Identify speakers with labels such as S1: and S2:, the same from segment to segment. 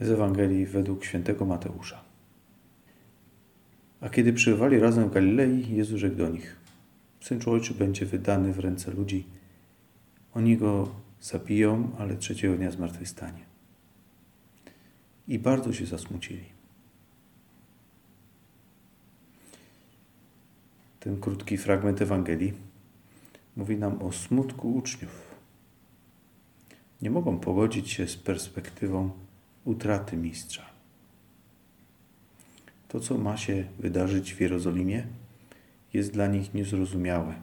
S1: z Ewangelii według świętego Mateusza. A kiedy przybywali razem w Galilei, Jezus rzekł do nich: Syn Człowieczy będzie wydany w ręce ludzi. Oni go zabiją, ale trzeciego dnia zmartwychwstanie. I bardzo się zasmucili. Ten krótki fragment Ewangelii mówi nam o smutku uczniów. Nie mogą pogodzić się z perspektywą utraty mistrza. To, co ma się wydarzyć w Jerozolimie, jest dla nich niezrozumiałe.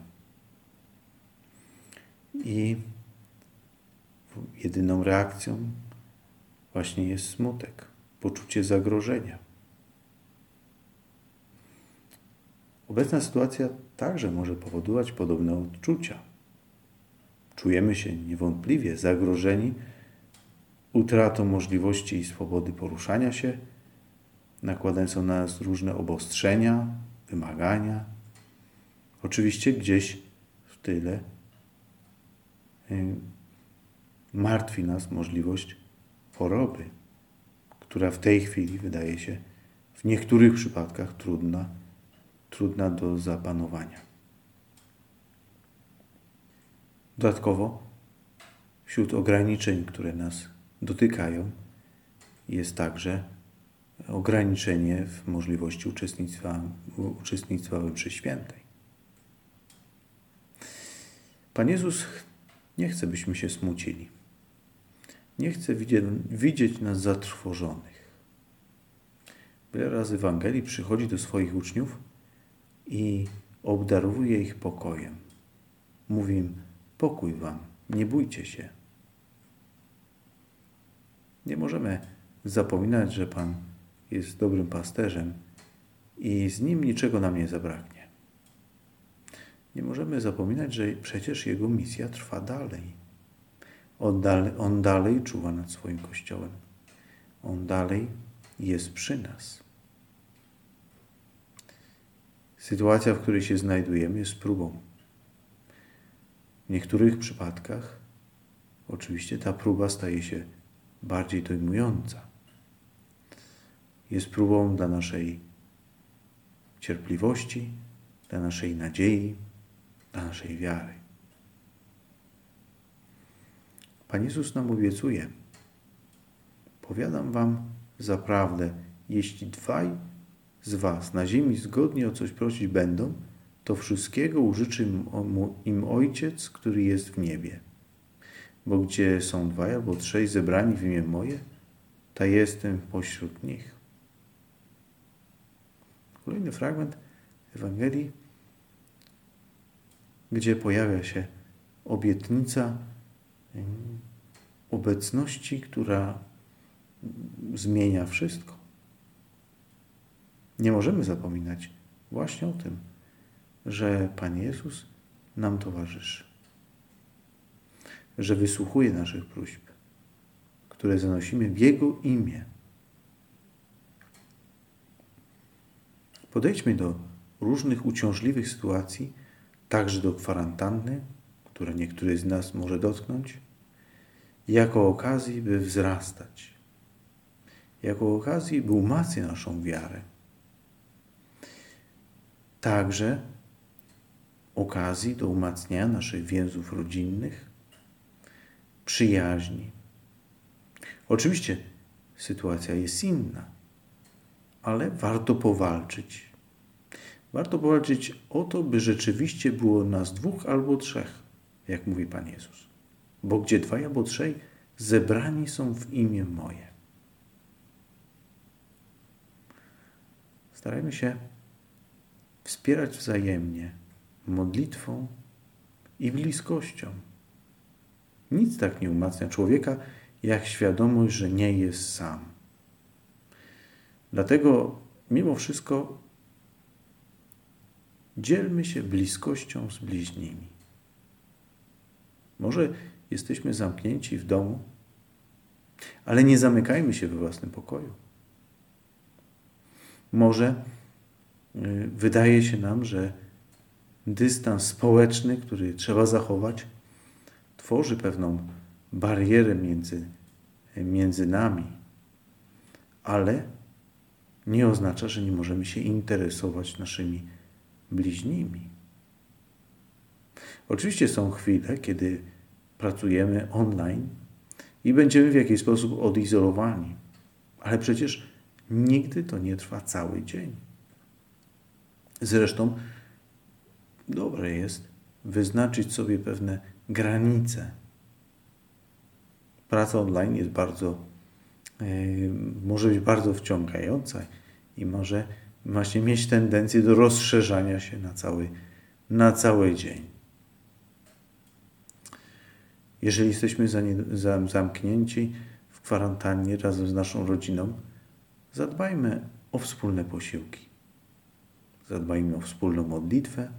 S1: I jedyną reakcją właśnie jest smutek, poczucie zagrożenia. Obecna sytuacja także może powodować podobne odczucia. Czujemy się niewątpliwie zagrożeni utratą możliwości i swobody poruszania się, nakładane są na nas różne obostrzenia, wymagania. Oczywiście gdzieś w tyle y, martwi nas możliwość choroby, która w tej chwili wydaje się w niektórych przypadkach trudna, trudna do zapanowania. Dodatkowo, wśród ograniczeń, które nas dotykają, jest także ograniczenie w możliwości uczestnictwa, uczestnictwa we mszy świętej. Pan Jezus nie chce, byśmy się smucili. Nie chce widzieć, widzieć nas zatrwożonych. Wiele razy w Ewangelii przychodzi do swoich uczniów i obdarowuje ich pokojem. Mówi im, pokój wam, nie bójcie się. Nie możemy zapominać, że Pan jest dobrym pasterzem i z Nim niczego nam nie zabraknie. Nie możemy zapominać, że przecież Jego misja trwa dalej. On dalej, on dalej czuwa nad swoim Kościołem. On dalej jest przy nas. Sytuacja, w której się znajdujemy, jest próbą. W niektórych przypadkach oczywiście ta próba staje się bardziej dojmująca. Jest próbą dla naszej cierpliwości, dla naszej nadziei, dla naszej wiary. Pan Jezus nam obiecuje: Powiadam Wam zaprawdę, jeśli dwaj z Was na ziemi zgodnie o coś prosić będą, to wszystkiego użyczy im Ojciec, który jest w niebie. Bo gdzie są dwaj albo trzej zebrani w imię moje, ta jestem pośród nich. Kolejny fragment Ewangelii, gdzie pojawia się obietnica obecności, która zmienia wszystko. Nie możemy zapominać właśnie o tym, że Pan Jezus nam towarzyszy że wysłuchuje naszych próśb, które zanosimy w Jego imię. Podejdźmy do różnych uciążliwych sytuacji, także do kwarantanny, która niektórych z nas może dotknąć, jako okazji, by wzrastać, jako okazji, by umacniać naszą wiarę. Także okazji do umacniania naszych więzów rodzinnych, przyjaźni. Oczywiście sytuacja jest inna, ale warto powalczyć. Warto powalczyć o to, by rzeczywiście było nas dwóch albo trzech, jak mówi Pan Jezus. Bo gdzie dwaj albo trzej zebrani są w imię moje. Starajmy się wspierać wzajemnie modlitwą i bliskością. Nic tak nie umacnia człowieka, jak świadomość, że nie jest sam. Dlatego, mimo wszystko, dzielmy się bliskością z bliźnimi. Może jesteśmy zamknięci w domu, ale nie zamykajmy się we własnym pokoju. Może y, wydaje się nam, że dystans społeczny, który trzeba zachować, tworzy pewną barierę między, między nami. ale nie oznacza, że nie możemy się interesować naszymi bliźnimi. Oczywiście są chwile, kiedy pracujemy online i będziemy w jakiś sposób odizolowani, ale przecież nigdy to nie trwa cały dzień. Zresztą dobre jest wyznaczyć sobie pewne granice. Praca online jest bardzo, yy, może być bardzo wciągająca i może właśnie mieć tendencję do rozszerzania się na cały, na cały dzień. Jeżeli jesteśmy zamknięci w kwarantannie razem z naszą rodziną, zadbajmy o wspólne posiłki. Zadbajmy o wspólną modlitwę,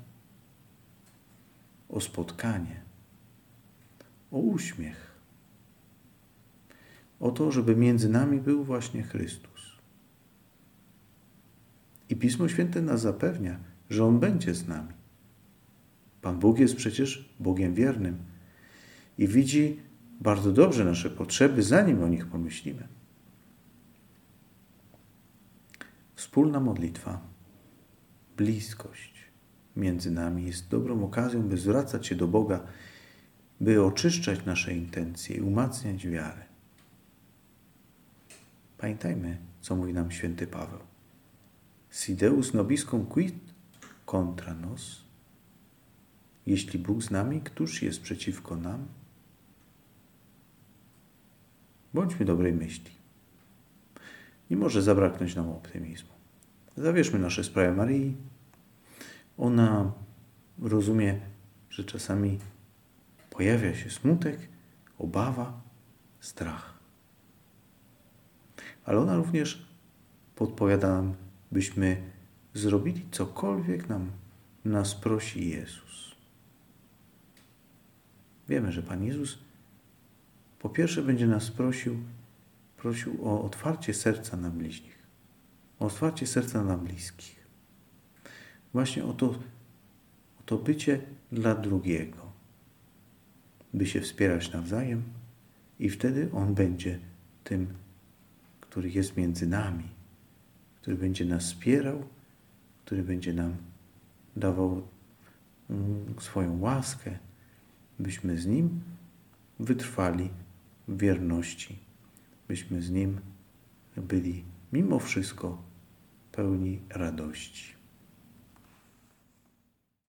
S1: o spotkanie, o uśmiech, o to, żeby między nami był właśnie Chrystus. I Pismo Święte nas zapewnia, że On będzie z nami. Pan Bóg jest przecież Bogiem wiernym i widzi bardzo dobrze nasze potrzeby, zanim o nich pomyślimy. Wspólna modlitwa, bliskość między nami jest dobrą okazją, by zwracać się do Boga, by oczyszczać nasze intencje i umacniać wiarę. Pamiętajmy, co mówi nam święty Paweł. Sideus nobiscum quid contra nos? Jeśli Bóg z nami, któż jest przeciwko nam? Bądźmy dobrej myśli. Nie może zabraknąć nam optymizmu. Zawierzmy nasze sprawy Marii. Ona rozumie, że czasami pojawia się smutek, obawa, strach. Ale ona również podpowiada nam, byśmy zrobili cokolwiek nam nas prosi Jezus. Wiemy, że Pan Jezus po pierwsze będzie nas prosił, prosił o otwarcie serca na bliźnich, o otwarcie serca na bliskich. Właśnie o to, o to bycie dla drugiego, by się wspierać nawzajem i wtedy On będzie tym, który jest między nami, który będzie nas wspierał, który będzie nam dawał mm, swoją łaskę, byśmy z Nim wytrwali wierności, byśmy z Nim byli mimo wszystko pełni radości.